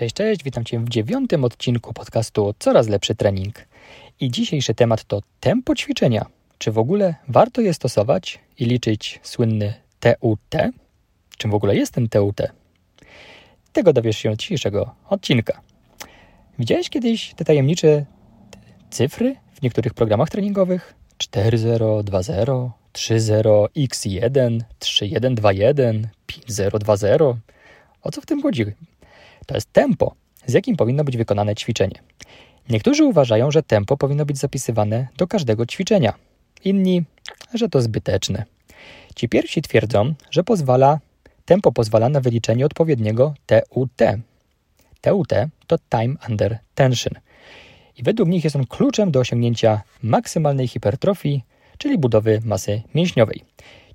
Cześć, cześć, witam Cię w dziewiątym odcinku podcastu Coraz lepszy trening. I dzisiejszy temat to tempo ćwiczenia. Czy w ogóle warto je stosować i liczyć słynny TUT? Czym w ogóle jest ten TUT? Tego dowiesz się od dzisiejszego odcinka. Widziałeś kiedyś te tajemnicze cyfry w niektórych programach treningowych? 4.0, 2.0, 3.0, X1, 3.1.2.1, 5.0.2.0. O co w tym chodzi? To jest tempo, z jakim powinno być wykonane ćwiczenie. Niektórzy uważają, że tempo powinno być zapisywane do każdego ćwiczenia. Inni, że to zbyteczne. Ci pierwsi twierdzą, że pozwala, tempo pozwala na wyliczenie odpowiedniego TUT. TUT to Time Under Tension. I według nich jest on kluczem do osiągnięcia maksymalnej hipertrofii, czyli budowy masy mięśniowej.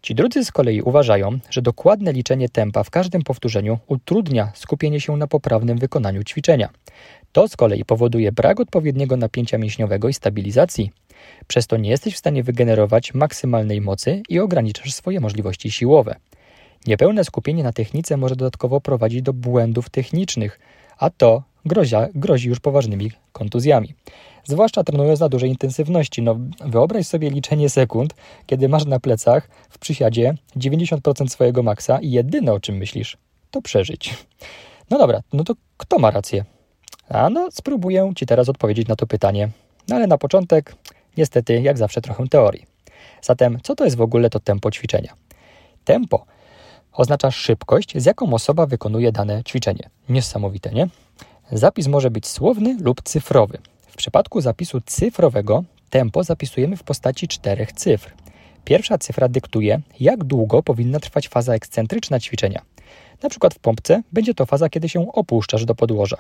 Ci drudzy z kolei uważają, że dokładne liczenie tempa w każdym powtórzeniu utrudnia skupienie się na poprawnym wykonaniu ćwiczenia. To z kolei powoduje brak odpowiedniego napięcia mięśniowego i stabilizacji. Przez to nie jesteś w stanie wygenerować maksymalnej mocy i ograniczasz swoje możliwości siłowe. Niepełne skupienie na technice może dodatkowo prowadzić do błędów technicznych, a to grozia, grozi już poważnymi kontuzjami zwłaszcza trenując na dużej intensywności. No, wyobraź sobie liczenie sekund, kiedy masz na plecach w przysiadzie 90% swojego maksa i jedyne o czym myślisz, to przeżyć. No dobra, no to kto ma rację? A no, spróbuję Ci teraz odpowiedzieć na to pytanie. No ale na początek, niestety, jak zawsze, trochę teorii. Zatem, co to jest w ogóle to tempo ćwiczenia? Tempo oznacza szybkość, z jaką osoba wykonuje dane ćwiczenie. Niesamowite, nie? Zapis może być słowny lub cyfrowy. W przypadku zapisu cyfrowego tempo zapisujemy w postaci czterech cyfr. Pierwsza cyfra dyktuje, jak długo powinna trwać faza ekscentryczna ćwiczenia. Na przykład w pompce będzie to faza, kiedy się opuszczasz do podłoża.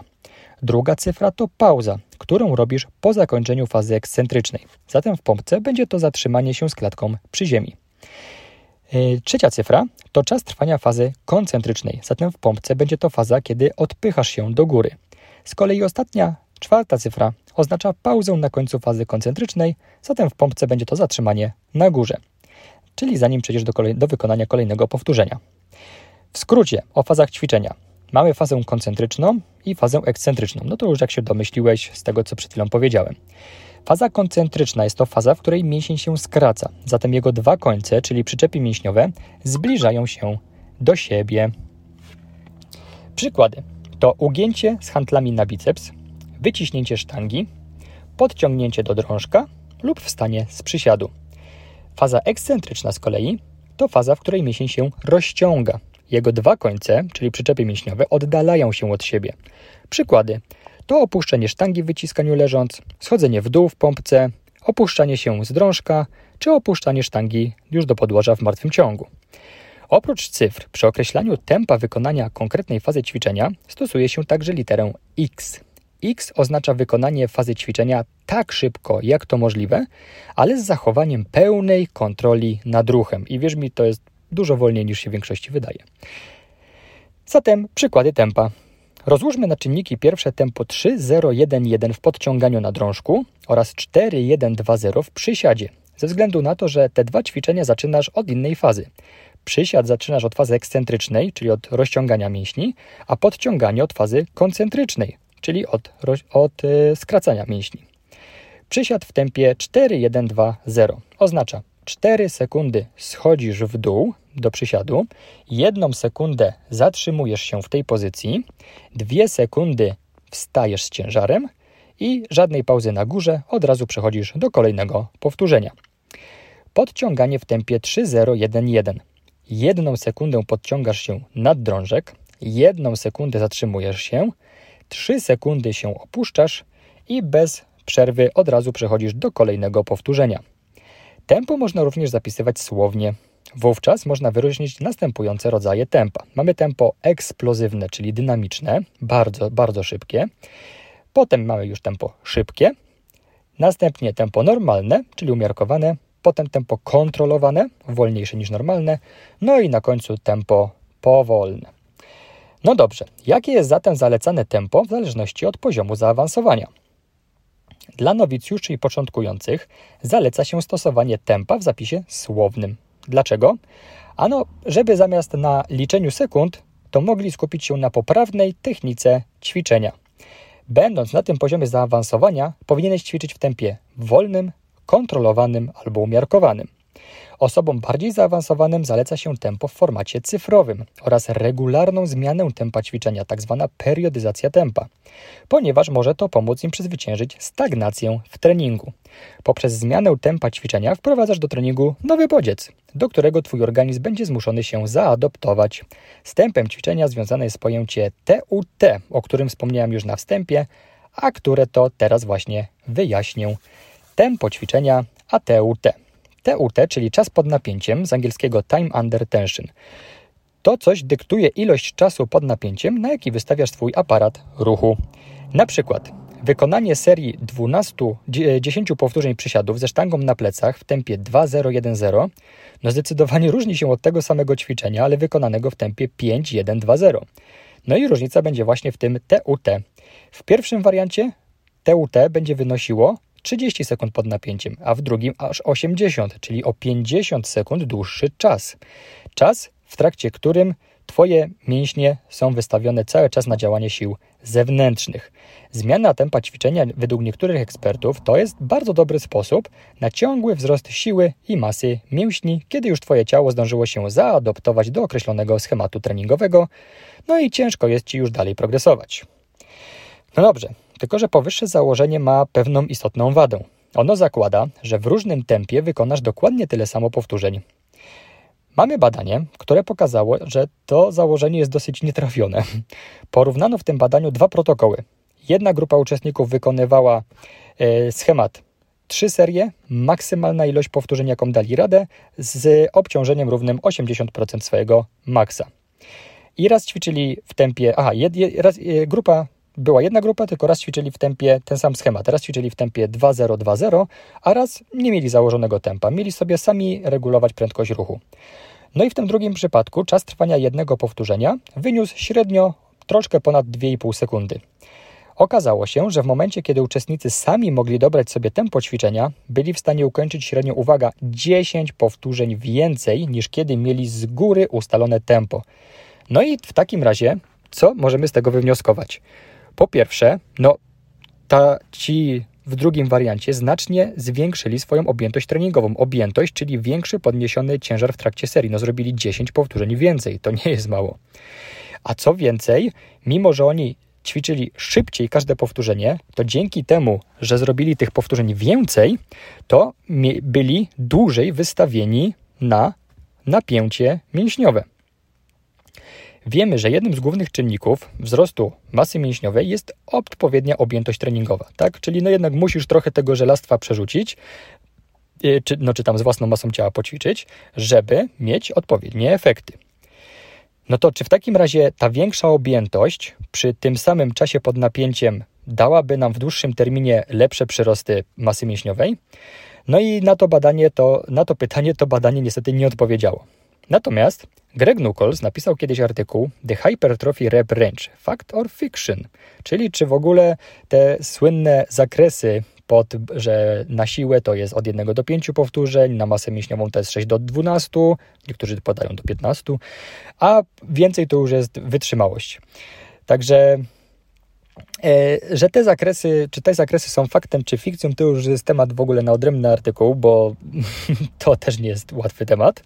Druga cyfra to pauza, którą robisz po zakończeniu fazy ekscentrycznej. Zatem w pompce będzie to zatrzymanie się z klatką przy ziemi. Yy, trzecia cyfra to czas trwania fazy koncentrycznej. Zatem w pompce będzie to faza, kiedy odpychasz się do góry. Z kolei ostatnia, czwarta cyfra oznacza pauzę na końcu fazy koncentrycznej, zatem w pompce będzie to zatrzymanie na górze, czyli zanim przejdziesz do, kolej, do wykonania kolejnego powtórzenia. W skrócie o fazach ćwiczenia. Mamy fazę koncentryczną i fazę ekscentryczną. No to już jak się domyśliłeś z tego, co przed chwilą powiedziałem. Faza koncentryczna jest to faza, w której mięsień się skraca, zatem jego dwa końce, czyli przyczepy mięśniowe, zbliżają się do siebie. Przykłady to ugięcie z handlami na biceps, wyciśnięcie sztangi, podciągnięcie do drążka lub wstanie z przysiadu. Faza ekscentryczna z kolei to faza, w której mięsień się rozciąga. Jego dwa końce, czyli przyczepy mięśniowe, oddalają się od siebie. Przykłady to opuszczenie sztangi w wyciskaniu leżąc, schodzenie w dół w pompce, opuszczanie się z drążka, czy opuszczanie sztangi już do podłoża w martwym ciągu. Oprócz cyfr, przy określaniu tempa wykonania konkretnej fazy ćwiczenia stosuje się także literę X. X oznacza wykonanie fazy ćwiczenia tak szybko, jak to możliwe, ale z zachowaniem pełnej kontroli nad ruchem. I wierz mi, to jest dużo wolniej niż się większości wydaje. Zatem przykłady tempa. Rozłóżmy na czynniki pierwsze tempo 3, 0, 1, 1 w podciąganiu na drążku oraz 4, 1, 2, 0 w przysiadzie. Ze względu na to, że te dwa ćwiczenia zaczynasz od innej fazy. Przysiad zaczynasz od fazy ekscentrycznej, czyli od rozciągania mięśni, a podciąganie od fazy koncentrycznej, czyli od, od yy, skracania mięśni. Przysiad w tempie 4, 1, 2, 0 oznacza 4 sekundy schodzisz w dół do przysiadu, 1 sekundę zatrzymujesz się w tej pozycji, 2 sekundy wstajesz z ciężarem i żadnej pauzy na górze, od razu przechodzisz do kolejnego powtórzenia. Podciąganie w tempie 3, 0, 1, 1. Jedną sekundę podciągasz się nad drążek, jedną sekundę zatrzymujesz się, 3 sekundy się opuszczasz i bez przerwy od razu przechodzisz do kolejnego powtórzenia. Tempo można również zapisywać słownie. Wówczas można wyróżnić następujące rodzaje tempa. Mamy tempo eksplozywne, czyli dynamiczne, bardzo, bardzo szybkie. Potem mamy już tempo szybkie. Następnie tempo normalne, czyli umiarkowane. Potem tempo kontrolowane, wolniejsze niż normalne. No i na końcu tempo powolne. No dobrze, jakie jest zatem zalecane tempo w zależności od poziomu zaawansowania? Dla nowicjuszy i początkujących zaleca się stosowanie tempa w zapisie słownym. Dlaczego? Ano, żeby zamiast na liczeniu sekund to mogli skupić się na poprawnej technice ćwiczenia. Będąc na tym poziomie zaawansowania, powinieneś ćwiczyć w tempie wolnym, kontrolowanym albo umiarkowanym. Osobom bardziej zaawansowanym zaleca się tempo w formacie cyfrowym oraz regularną zmianę tempa ćwiczenia, tzw. Tak periodyzacja tempa, ponieważ może to pomóc im przezwyciężyć stagnację w treningu. Poprzez zmianę tempa ćwiczenia wprowadzasz do treningu nowy bodziec, do którego Twój organizm będzie zmuszony się zaadoptować. Z tempem ćwiczenia związane jest pojęcie TUT, o którym wspomniałem już na wstępie, a które to teraz właśnie wyjaśnię. Tempo ćwiczenia, a TUT. TUT, czyli czas pod napięciem, z angielskiego time under tension. To coś dyktuje ilość czasu pod napięciem, na jaki wystawiasz swój aparat ruchu. Na przykład wykonanie serii 12, 10 powtórzeń przysiadów ze sztangą na plecach w tempie 2-0-1-0 no zdecydowanie różni się od tego samego ćwiczenia, ale wykonanego w tempie 5-1-2-0. No i różnica będzie właśnie w tym TUT. W pierwszym wariancie TUT będzie wynosiło 30 sekund pod napięciem, a w drugim aż 80, czyli o 50 sekund dłuższy czas. Czas, w trakcie którym Twoje mięśnie są wystawione cały czas na działanie sił zewnętrznych. Zmiana tempa ćwiczenia według niektórych ekspertów to jest bardzo dobry sposób na ciągły wzrost siły i masy mięśni, kiedy już Twoje ciało zdążyło się zaadoptować do określonego schematu treningowego, no i ciężko jest Ci już dalej progresować. No dobrze, tylko że powyższe założenie ma pewną istotną wadę. Ono zakłada, że w różnym tempie wykonasz dokładnie tyle samo powtórzeń. Mamy badanie, które pokazało, że to założenie jest dosyć nietrafione. Porównano w tym badaniu dwa protokoły. Jedna grupa uczestników wykonywała e, schemat trzy serie, maksymalna ilość powtórzeń, jaką dali radę, z obciążeniem równym 80% swojego maksa. I raz ćwiczyli w tempie, aha, jed, jed, raz, e, grupa była jedna grupa, tylko raz ćwiczyli w tempie ten sam schemat. Raz ćwiczyli w tempie 2-0-2-0, a raz nie mieli założonego tempa. Mieli sobie sami regulować prędkość ruchu. No i w tym drugim przypadku czas trwania jednego powtórzenia wyniósł średnio troszkę ponad 2,5 sekundy. Okazało się, że w momencie, kiedy uczestnicy sami mogli dobrać sobie tempo ćwiczenia, byli w stanie ukończyć średnio, uwaga, 10 powtórzeń więcej niż kiedy mieli z góry ustalone tempo. No i w takim razie, co możemy z tego wywnioskować? Po pierwsze, no, ta, ci w drugim wariancie znacznie zwiększyli swoją objętość treningową. Objętość, czyli większy podniesiony ciężar w trakcie serii. No, zrobili 10 powtórzeń więcej, to nie jest mało. A co więcej, mimo że oni ćwiczyli szybciej każde powtórzenie, to dzięki temu, że zrobili tych powtórzeń więcej, to byli dłużej wystawieni na napięcie mięśniowe. Wiemy, że jednym z głównych czynników wzrostu masy mięśniowej jest odpowiednia objętość treningowa, tak? Czyli no jednak musisz trochę tego żelastwa przerzucić, y, czy, no, czy tam z własną masą ciała poćwiczyć, żeby mieć odpowiednie efekty. No to czy w takim razie ta większa objętość przy tym samym czasie pod napięciem dałaby nam w dłuższym terminie lepsze przyrosty masy mięśniowej? No i na to badanie to, na to pytanie to badanie niestety nie odpowiedziało. Natomiast Greg Nuckols napisał kiedyś artykuł The Hypertrophy Rep Range, Fact or Fiction, czyli czy w ogóle te słynne zakresy pod, że na siłę to jest od 1 do 5 powtórzeń, na masę mięśniową to jest 6 do 12, niektórzy podają do 15, a więcej to już jest wytrzymałość. Także że te zakresy, czy te zakresy są faktem czy fikcją, to już jest temat w ogóle na odrębny artykuł, bo to też nie jest łatwy temat.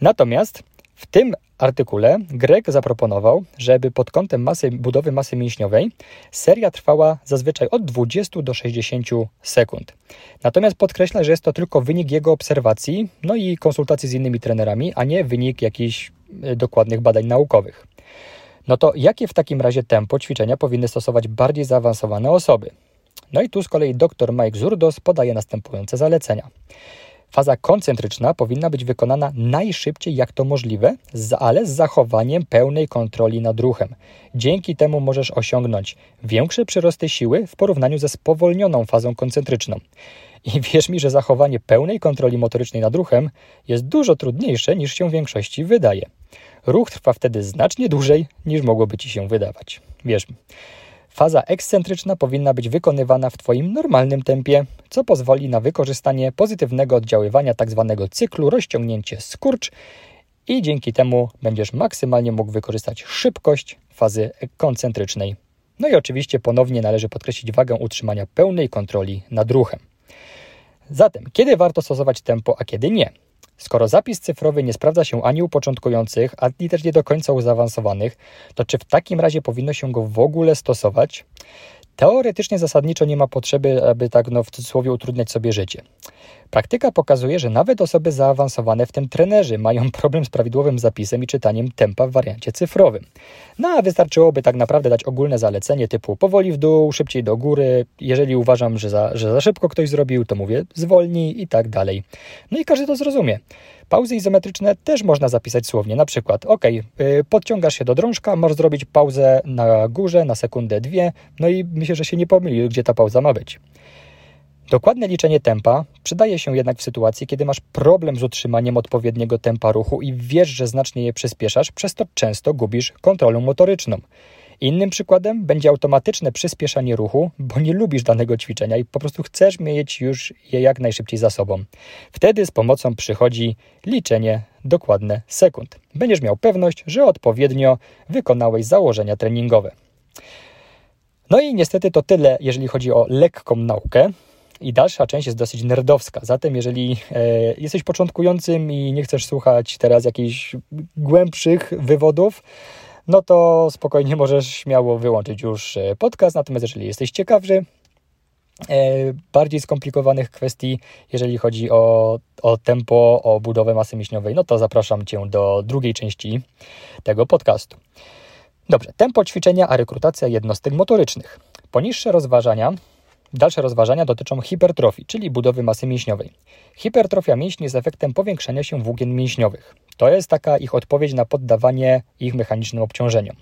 Natomiast w tym artykule Greg zaproponował, żeby pod kątem masy, budowy masy mięśniowej seria trwała zazwyczaj od 20 do 60 sekund. Natomiast podkreśla, że jest to tylko wynik jego obserwacji, no i konsultacji z innymi trenerami, a nie wynik jakichś e, dokładnych badań naukowych. No to jakie w takim razie tempo ćwiczenia powinny stosować bardziej zaawansowane osoby? No i tu z kolei dr Mike Zurdos podaje następujące zalecenia. Faza koncentryczna powinna być wykonana najszybciej jak to możliwe, ale z zachowaniem pełnej kontroli nad ruchem. Dzięki temu możesz osiągnąć większe przyrosty siły w porównaniu ze spowolnioną fazą koncentryczną. I wierz mi, że zachowanie pełnej kontroli motorycznej nad ruchem jest dużo trudniejsze niż się w większości wydaje. Ruch trwa wtedy znacznie dłużej niż mogłoby ci się wydawać. Wierz mi. Faza ekscentryczna powinna być wykonywana w Twoim normalnym tempie, co pozwoli na wykorzystanie pozytywnego oddziaływania tzw. Tak cyklu rozciągnięcie skurcz i dzięki temu będziesz maksymalnie mógł wykorzystać szybkość fazy koncentrycznej. No i oczywiście ponownie należy podkreślić wagę utrzymania pełnej kontroli nad ruchem. Zatem, kiedy warto stosować tempo, a kiedy nie? Skoro zapis cyfrowy nie sprawdza się ani u początkujących, ani też nie do końca u zaawansowanych, to czy w takim razie powinno się go w ogóle stosować? Teoretycznie zasadniczo nie ma potrzeby, aby tak no, w cudzysłowie utrudniać sobie życie. Praktyka pokazuje, że nawet osoby zaawansowane, w tym trenerzy, mają problem z prawidłowym zapisem i czytaniem tempa w wariancie cyfrowym. No a wystarczyłoby tak naprawdę dać ogólne zalecenie typu powoli w dół, szybciej do góry. Jeżeli uważam, że za, że za szybko ktoś zrobił, to mówię zwolnij i tak dalej. No i każdy to zrozumie. Pauzy izometryczne też można zapisać słownie. Na przykład, ok, podciągasz się do drążka, możesz zrobić pauzę na górze na sekundę, dwie, no i myślę, że się nie pomyli, gdzie ta pauza ma być. Dokładne liczenie tempa przydaje się jednak w sytuacji, kiedy masz problem z utrzymaniem odpowiedniego tempa ruchu i wiesz, że znacznie je przyspieszasz, przez to często gubisz kontrolę motoryczną. Innym przykładem będzie automatyczne przyspieszanie ruchu, bo nie lubisz danego ćwiczenia i po prostu chcesz mieć już je jak najszybciej za sobą. Wtedy z pomocą przychodzi liczenie dokładne sekund. Będziesz miał pewność, że odpowiednio wykonałeś założenia treningowe. No i niestety to tyle, jeżeli chodzi o lekką naukę. I dalsza część jest dosyć nerdowska. Zatem, jeżeli e, jesteś początkującym i nie chcesz słuchać teraz jakichś głębszych wywodów, no to spokojnie możesz śmiało wyłączyć już e, podcast. Natomiast jeżeli jesteś ciekawszy, e, bardziej skomplikowanych kwestii, jeżeli chodzi o, o tempo, o budowę masy mięśniowej, no to zapraszam Cię do drugiej części tego podcastu. Dobrze, tempo ćwiczenia, a rekrutacja jednostek motorycznych. Poniższe rozważania Dalsze rozważania dotyczą hipertrofii, czyli budowy masy mięśniowej. Hipertrofia mięśni jest efektem powiększania się włókien mięśniowych. To jest taka ich odpowiedź na poddawanie ich mechanicznym obciążeniom.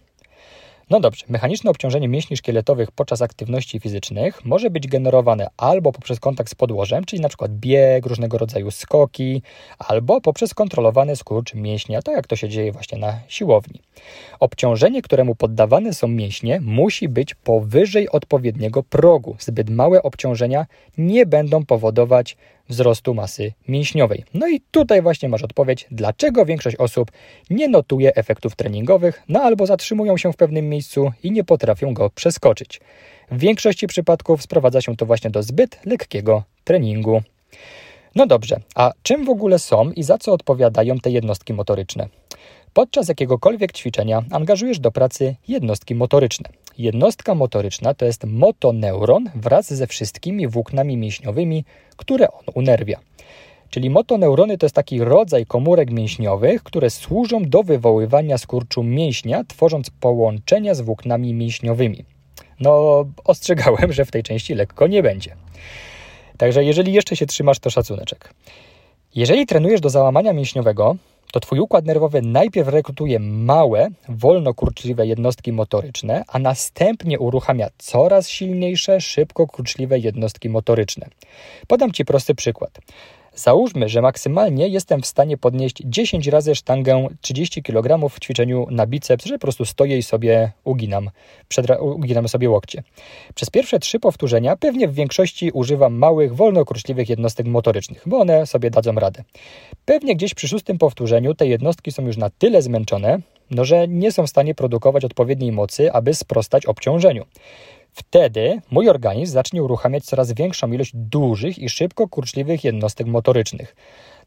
No dobrze, mechaniczne obciążenie mięśni szkieletowych podczas aktywności fizycznych może być generowane albo poprzez kontakt z podłożem, czyli np. bieg, różnego rodzaju skoki, albo poprzez kontrolowany skurcz mięśnia, tak jak to się dzieje właśnie na siłowni. Obciążenie, któremu poddawane są mięśnie, musi być powyżej odpowiedniego progu. Zbyt małe obciążenia nie będą powodować wzrostu masy mięśniowej. No i tutaj właśnie masz odpowiedź, dlaczego większość osób nie notuje efektów treningowych, no albo zatrzymują się w pewnym miejscu i nie potrafią go przeskoczyć. W większości przypadków sprowadza się to właśnie do zbyt lekkiego treningu. No dobrze, a czym w ogóle są i za co odpowiadają te jednostki motoryczne? Podczas jakiegokolwiek ćwiczenia angażujesz do pracy jednostki motoryczne. Jednostka motoryczna to jest motoneuron wraz ze wszystkimi włóknami mięśniowymi, które on unerwia. Czyli motoneurony to jest taki rodzaj komórek mięśniowych, które służą do wywoływania skurczu mięśnia, tworząc połączenia z włóknami mięśniowymi. No, ostrzegałem, że w tej części lekko nie będzie. Także jeżeli jeszcze się trzymasz, to szacuneczek. Jeżeli trenujesz do załamania mięśniowego, to Twój układ nerwowy najpierw rekrutuje małe, wolno kurczliwe jednostki motoryczne, a następnie uruchamia coraz silniejsze, szybko kurczliwe jednostki motoryczne. Podam Ci prosty przykład. Załóżmy, że maksymalnie jestem w stanie podnieść 10 razy sztangę 30 kg w ćwiczeniu na biceps, że po prostu stoję i sobie uginam, uginam sobie łokcie. Przez pierwsze trzy powtórzenia pewnie w większości używam małych, wolno kurczliwych jednostek motorycznych, bo one sobie dadzą radę. Pewnie gdzieś przy szóstym powtórzeniu te jednostki są już na tyle zmęczone, no, że nie są w stanie produkować odpowiedniej mocy, aby sprostać obciążeniu. Wtedy mój organizm zacznie uruchamiać coraz większą ilość dużych i szybko kurczliwych jednostek motorycznych.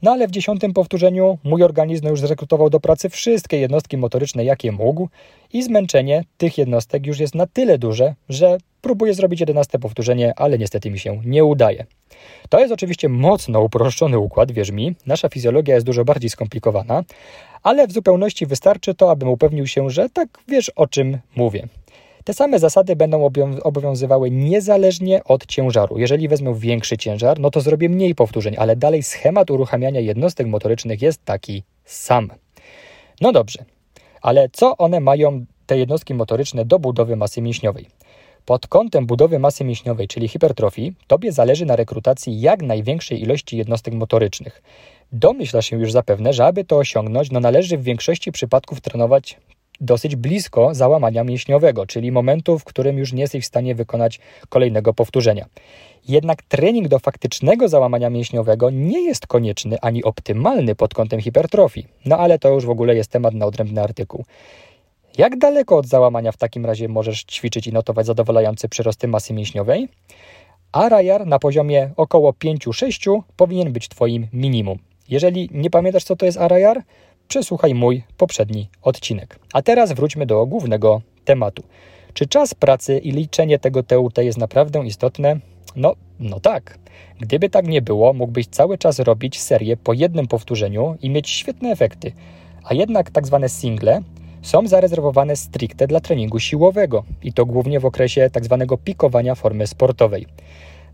No ale w dziesiątym powtórzeniu mój organizm już zrekrutował do pracy wszystkie jednostki motoryczne, jakie mógł, i zmęczenie tych jednostek już jest na tyle duże, że próbuję zrobić jedenaste powtórzenie, ale niestety mi się nie udaje. To jest oczywiście mocno uproszczony układ, wierz mi, nasza fizjologia jest dużo bardziej skomplikowana, ale w zupełności wystarczy to, abym upewnił się, że tak wiesz o czym mówię. Te same zasady będą obowiązywały niezależnie od ciężaru. Jeżeli wezmę większy ciężar, no to zrobię mniej powtórzeń, ale dalej schemat uruchamiania jednostek motorycznych jest taki sam. No dobrze, ale co one mają, te jednostki motoryczne, do budowy masy mięśniowej? Pod kątem budowy masy mięśniowej, czyli hipertrofii, Tobie zależy na rekrutacji jak największej ilości jednostek motorycznych. Domyśla się już zapewne, że aby to osiągnąć, no należy w większości przypadków trenować dosyć blisko załamania mięśniowego, czyli momentu, w którym już nie jesteś w stanie wykonać kolejnego powtórzenia. Jednak trening do faktycznego załamania mięśniowego nie jest konieczny ani optymalny pod kątem hipertrofii. No ale to już w ogóle jest temat na odrębny artykuł. Jak daleko od załamania w takim razie możesz ćwiczyć i notować zadowalające przyrosty masy mięśniowej? Arajar na poziomie około 5-6 powinien być Twoim minimum. Jeżeli nie pamiętasz, co to jest Arajar, przesłuchaj mój poprzedni odcinek. A teraz wróćmy do głównego tematu. Czy czas pracy i liczenie tego TUT jest naprawdę istotne? No, no tak. Gdyby tak nie było, mógłbyś cały czas robić serię po jednym powtórzeniu i mieć świetne efekty. A jednak tak zwane single są zarezerwowane stricte dla treningu siłowego i to głównie w okresie tak zwanego pikowania formy sportowej.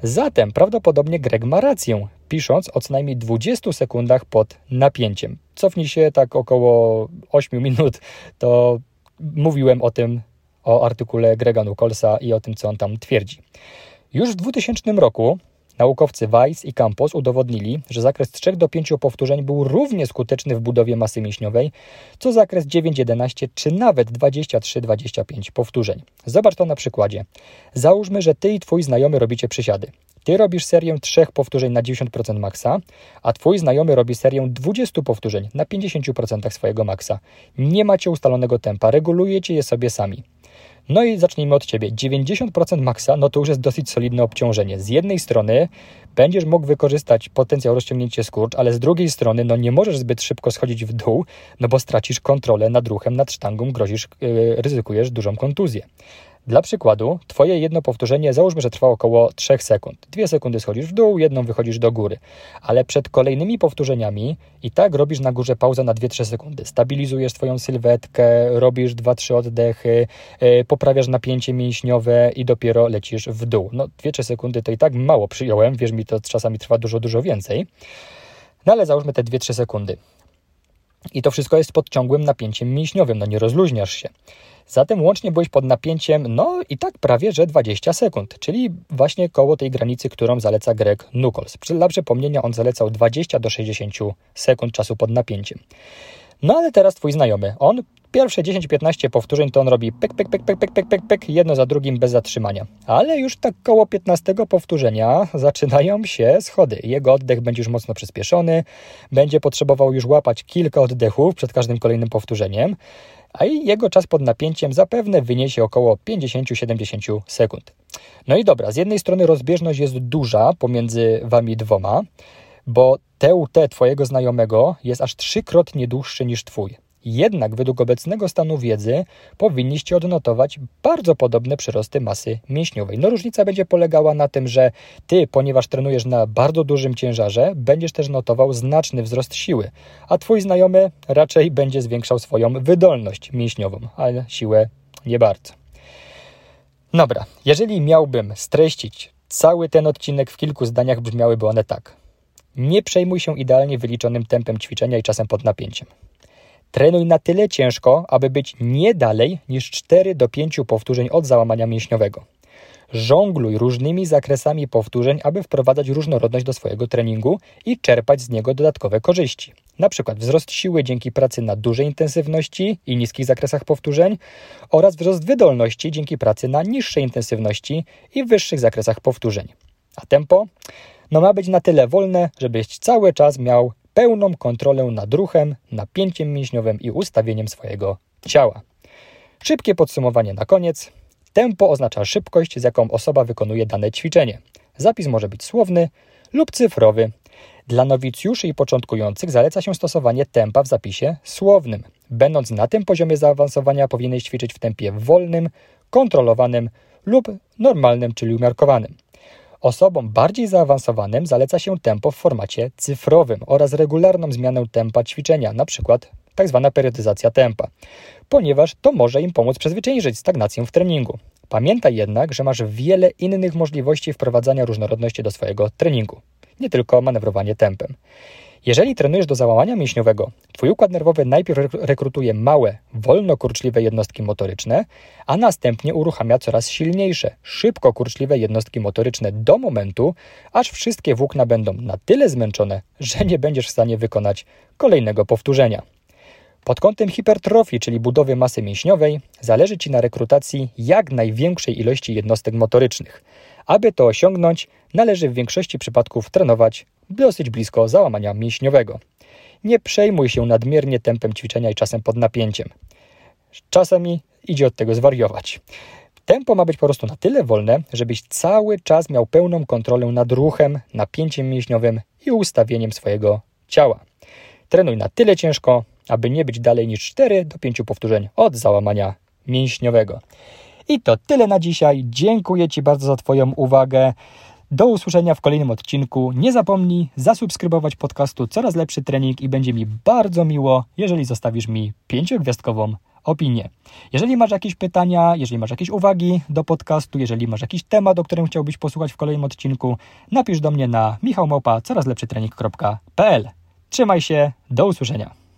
Zatem prawdopodobnie Greg ma rację, pisząc o co najmniej 20 sekundach pod napięciem. Cofnij się tak około 8 minut, to mówiłem o tym, o artykule Grega Nukolsa i o tym, co on tam twierdzi. Już w 2000 roku Naukowcy Weiss i Campos udowodnili, że zakres 3 do 5 powtórzeń był równie skuteczny w budowie masy mięśniowej, co zakres 9-11 czy nawet 23-25 powtórzeń. Zobacz to na przykładzie. Załóżmy, że ty i twój znajomy robicie przysiady. Ty robisz serię 3 powtórzeń na 90% maksa, a twój znajomy robi serię 20 powtórzeń na 50% swojego maksa. Nie macie ustalonego tempa, regulujecie je sobie sami. No i zacznijmy od Ciebie. 90% maksa, no to już jest dosyć solidne obciążenie. Z jednej strony będziesz mógł wykorzystać potencjał rozciągnięcia skurcz, ale z drugiej strony no nie możesz zbyt szybko schodzić w dół, no bo stracisz kontrolę nad ruchem, nad sztangą, grozisz, yy, ryzykujesz dużą kontuzję. Dla przykładu, Twoje jedno powtórzenie załóżmy, że trwa około 3 sekund. Dwie sekundy schodzisz w dół, jedną wychodzisz do góry. Ale przed kolejnymi powtórzeniami i tak robisz na górze pauzę na 2-3 sekundy. Stabilizujesz swoją sylwetkę, robisz 2-3 oddechy, yy, poprawiasz napięcie mięśniowe i dopiero lecisz w dół. No 2-3 sekundy to i tak mało przyjąłem, wierz mi, to czasami trwa dużo, dużo więcej. No ale załóżmy te 2-3 sekundy. I to wszystko jest pod ciągłym napięciem mięśniowym, no nie rozluźniasz się. Zatem łącznie byłeś pod napięciem, no i tak prawie, że 20 sekund, czyli właśnie koło tej granicy, którą zaleca Greg Nuckols. Dla przypomnienia on zalecał 20 do 60 sekund czasu pod napięciem. No ale teraz twój znajomy, on pierwsze 10-15 powtórzeń to on robi pek, pek, pek, pek, pek, pek, pek, pek, jedno za drugim bez zatrzymania. Ale już tak koło 15 powtórzenia zaczynają się schody. Jego oddech będzie już mocno przyspieszony, będzie potrzebował już łapać kilka oddechów przed każdym kolejnym powtórzeniem a jego czas pod napięciem zapewne wyniesie około 50-70 sekund. No i dobra, z jednej strony rozbieżność jest duża pomiędzy wami dwoma, bo TUT twojego znajomego jest aż trzykrotnie dłuższy niż twój. Jednak według obecnego stanu wiedzy powinniście odnotować bardzo podobne przyrosty masy mięśniowej. No różnica będzie polegała na tym, że ty, ponieważ trenujesz na bardzo dużym ciężarze, będziesz też notował znaczny wzrost siły, a twój znajomy raczej będzie zwiększał swoją wydolność mięśniową, ale siłę nie bardzo. Dobra, jeżeli miałbym streścić cały ten odcinek w kilku zdaniach, brzmiałyby one tak. Nie przejmuj się idealnie wyliczonym tempem ćwiczenia i czasem pod napięciem. Trenuj na tyle ciężko, aby być nie dalej niż 4 do 5 powtórzeń od załamania mięśniowego. Żongluj różnymi zakresami powtórzeń, aby wprowadzać różnorodność do swojego treningu i czerpać z niego dodatkowe korzyści. Na przykład wzrost siły dzięki pracy na dużej intensywności i niskich zakresach powtórzeń oraz wzrost wydolności dzięki pracy na niższej intensywności i wyższych zakresach powtórzeń. A tempo? No ma być na tyle wolne, żebyś cały czas miał pełną kontrolę nad ruchem, napięciem mięśniowym i ustawieniem swojego ciała. Szybkie podsumowanie na koniec. Tempo oznacza szybkość, z jaką osoba wykonuje dane ćwiczenie. Zapis może być słowny lub cyfrowy. Dla nowicjuszy i początkujących zaleca się stosowanie tempa w zapisie słownym. Będąc na tym poziomie zaawansowania, powinieneś ćwiczyć w tempie wolnym, kontrolowanym lub normalnym, czyli umiarkowanym. Osobom bardziej zaawansowanym zaleca się tempo w formacie cyfrowym oraz regularną zmianę tempa ćwiczenia, np. tzw. Tak periodyzacja tempa, ponieważ to może im pomóc przezwyciężyć stagnację w treningu. Pamiętaj jednak, że masz wiele innych możliwości wprowadzania różnorodności do swojego treningu, nie tylko manewrowanie tempem. Jeżeli trenujesz do załamania mięśniowego, Twój układ nerwowy najpierw rekrutuje małe, wolno kurczliwe jednostki motoryczne, a następnie uruchamia coraz silniejsze, szybko kurczliwe jednostki motoryczne do momentu, aż wszystkie włókna będą na tyle zmęczone, że nie będziesz w stanie wykonać kolejnego powtórzenia. Pod kątem hipertrofii, czyli budowy masy mięśniowej, zależy Ci na rekrutacji jak największej ilości jednostek motorycznych. Aby to osiągnąć, należy w większości przypadków trenować dosyć blisko załamania mięśniowego. Nie przejmuj się nadmiernie tempem ćwiczenia i czasem pod napięciem. Czasami idzie od tego zwariować. Tempo ma być po prostu na tyle wolne, żebyś cały czas miał pełną kontrolę nad ruchem, napięciem mięśniowym i ustawieniem swojego ciała. Trenuj na tyle ciężko, aby nie być dalej niż 4 do 5 powtórzeń od załamania mięśniowego. I to tyle na dzisiaj. Dziękuję Ci bardzo za Twoją uwagę. Do usłyszenia w kolejnym odcinku. Nie zapomnij zasubskrybować podcastu Coraz Lepszy Trening i będzie mi bardzo miło, jeżeli zostawisz mi pięciogwiazdkową opinię. Jeżeli masz jakieś pytania, jeżeli masz jakieś uwagi do podcastu, jeżeli masz jakiś temat, o którym chciałbyś posłuchać w kolejnym odcinku, napisz do mnie na michałmałpa corazlepszytrening.pl Trzymaj się, do usłyszenia.